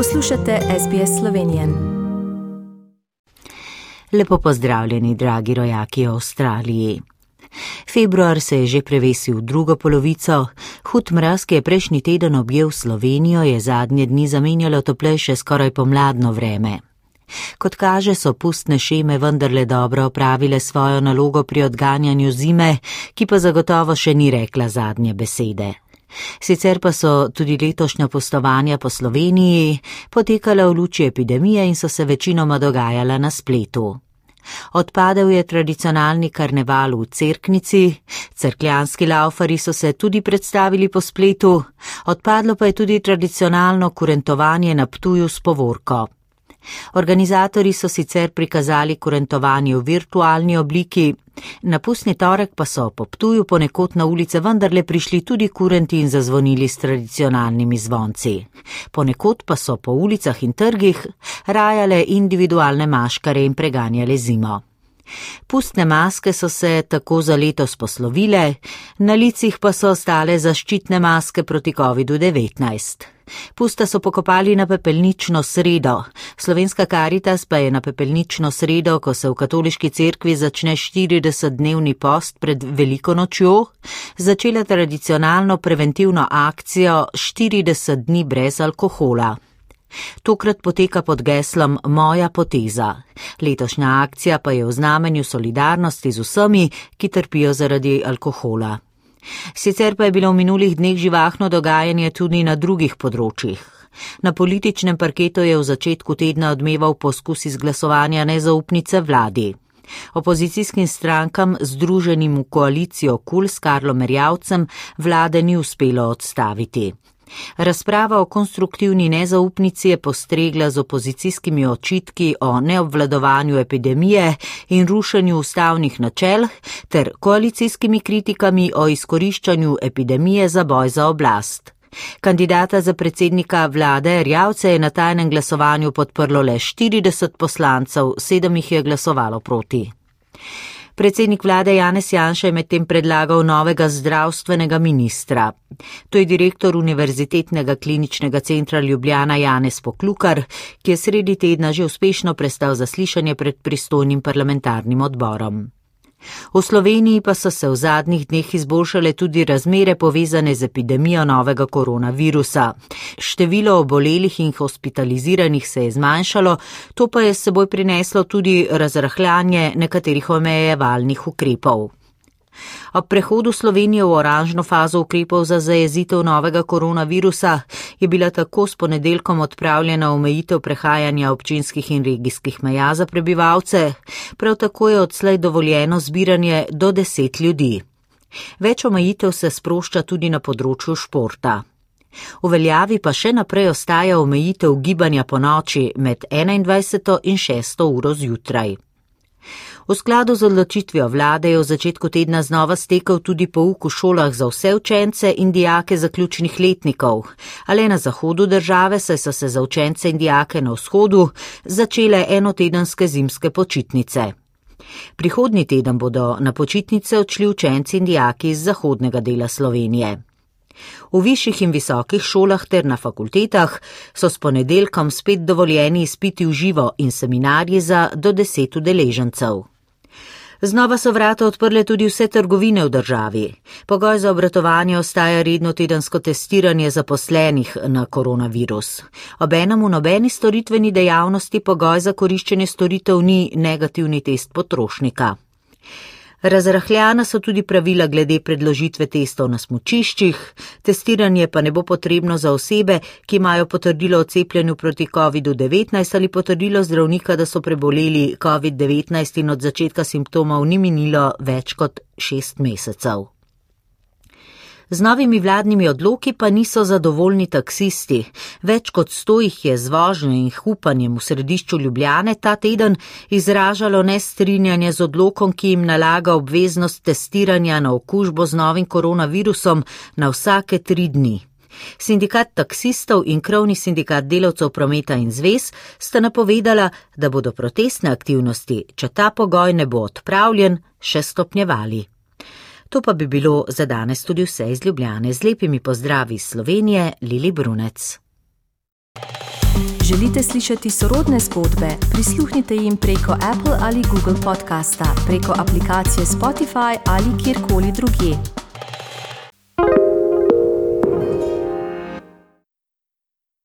Poslušate SBS Slovenije. Lepo pozdravljeni, dragi rojaki v Avstraliji. Februar se je že prevesil v drugo polovico, hud mraz, ki je prejšnji teden objel Slovenijo, je zadnje dni zamenjalo toplejše skoraj pomladno vreme. Kot kaže, so pustne šeme vendarle dobro opravile svojo nalogo pri odganjanju zime, ki pa zagotovo še ni rekla zadnje besede. Sicer pa so tudi letošnja postovanja po Sloveniji potekala v luči epidemije in so se večinoma dogajala na spletu. Odpadel je tradicionalni karneval v Cerknici, crkljanski laufari so se tudi predstavili po spletu, odpadlo pa je tudi tradicionalno kurentovanje na Ptuju s povorko. Organizatori so sicer prikazali kurentovanje v virtualni obliki, na pustni torek pa so po Ptuju ponekod na ulice vendarle prišli tudi kurenti in zazvonili s tradicionalnimi zvonci. Ponekod pa so po ulicah in trgih rajale individualne maškare in preganjale zimo. Pustne maske so se tako za letos poslovile, na licih pa so ostale zaščitne maske proti COVID-19. Pusta so pokopali na pepelnično sredo. Slovenska karitas pa je na pepelnično sredo, ko se v katoliški cerkvi začne 40-dnevni post pred veliko nočjo, začela tradicionalno preventivno akcijo 40 dni brez alkohola. Tokrat poteka pod geslom Moja poteza. Letošnja akcija pa je v znamenju solidarnosti z vsemi, ki trpijo zaradi alkohola. Sicer pa je bilo v minulih dneh živahno dogajanje tudi na drugih področjih. Na političnem parketu je v začetku tedna odmeval poskus izglasovanja nezaupnice vladi. Opozicijskim strankam, združenim v koalicijo KUL s Karlom Merjavcem, vlade ni uspelo odstaviti. Razprava o konstruktivni nezaupnici je postregla z opozicijskimi očitki o neobvladovanju epidemije in rušenju ustavnih načel ter koalicijskimi kritikami o izkoriščanju epidemije za boj za oblast. Kandidata za predsednika vlade Rjavce je na tajnem glasovanju podprlo le 40 poslancev, sedem jih je glasovalo proti. Predsednik vlade Janez Janša je medtem predlagal novega zdravstvenega ministra. To je direktor Univerzitetnega kliničnega centra Ljubljana Janez Poklukar, ki je sredi tedna že uspešno prestal zaslišanje pred pristojnim parlamentarnim odborom. V Sloveniji pa so se v zadnjih dneh izboljšale tudi razmere povezane z epidemijo novega koronavirusa. Število obolelih in hospitaliziranih se je zmanjšalo, to pa je s seboj prineslo tudi razrahljanje nekaterih omejevalnih ukrepov. Ob prehodu Slovenije v oranžno fazo ukrepov za zajezitev novega koronavirusa je bila tako s ponedeljkom odpravljena omejitev prehajanja občinskih in regijskih meja za prebivalce, prav tako je odslej dovoljeno zbiranje do deset ljudi. Več omejitev se sprošča tudi na področju športa. V veljavi pa še naprej ostaja omejitev gibanja po noči med 21. in 6. uro zjutraj. V skladu z odločitvijo vlade je v začetku tedna znova stekel tudi pouk v šolah za vse učence in dijake zaključnih letnikov, ale na zahodu države saj so se za učence in dijake na vzhodu začele enotedenske zimske počitnice. Prihodni teden bodo na počitnice odšli učenci in dijaki iz zahodnega dela Slovenije. V višjih in visokih šolah ter na fakultetah so s ponedeljkom spet dovoljeni izpiti v živo in seminarji za do deset udeležencev. Znova so vrata odprle tudi vse trgovine v državi. Pogoj za obratovanje ostaja redno tedensko testiranje zaposlenih na koronavirus. Obenem v nobeni storitveni dejavnosti pogoj za koriščenje storitev ni negativni test potrošnika. Razrahljana so tudi pravila glede predložitve testov na smočiščih, testiranje pa ne bo potrebno za osebe, ki imajo potrdilo o cepljenju proti COVID-19 ali potrdilo zdravnika, da so preboleli COVID-19 in od začetka simptomov ni minilo več kot šest mesecev. Z novimi vladnimi odloki pa niso zadovoljni taksisti. Več kot sto jih je z vožnjo in hupanjem v središču Ljubljane ta teden izražalo nestrinjanje z odlokom, ki jim nalaga obveznost testiranja na okužbo z novim koronavirusom na vsake tri dni. Sindikat taksistov in krovni sindikat delavcev prometa in zvez sta napovedala, da bodo protestne aktivnosti, če ta pogoj ne bo odpravljen, še stopnjevali. To pa bi bilo za danes tudi vse iz Ljubljane z lepimi pozdravi iz Slovenije, Lili Brunec. Želite slišati sorodne zgodbe? Prisluhnite jim preko Apple ali Google podcasta, preko aplikacije Spotify ali kjerkoli drugje.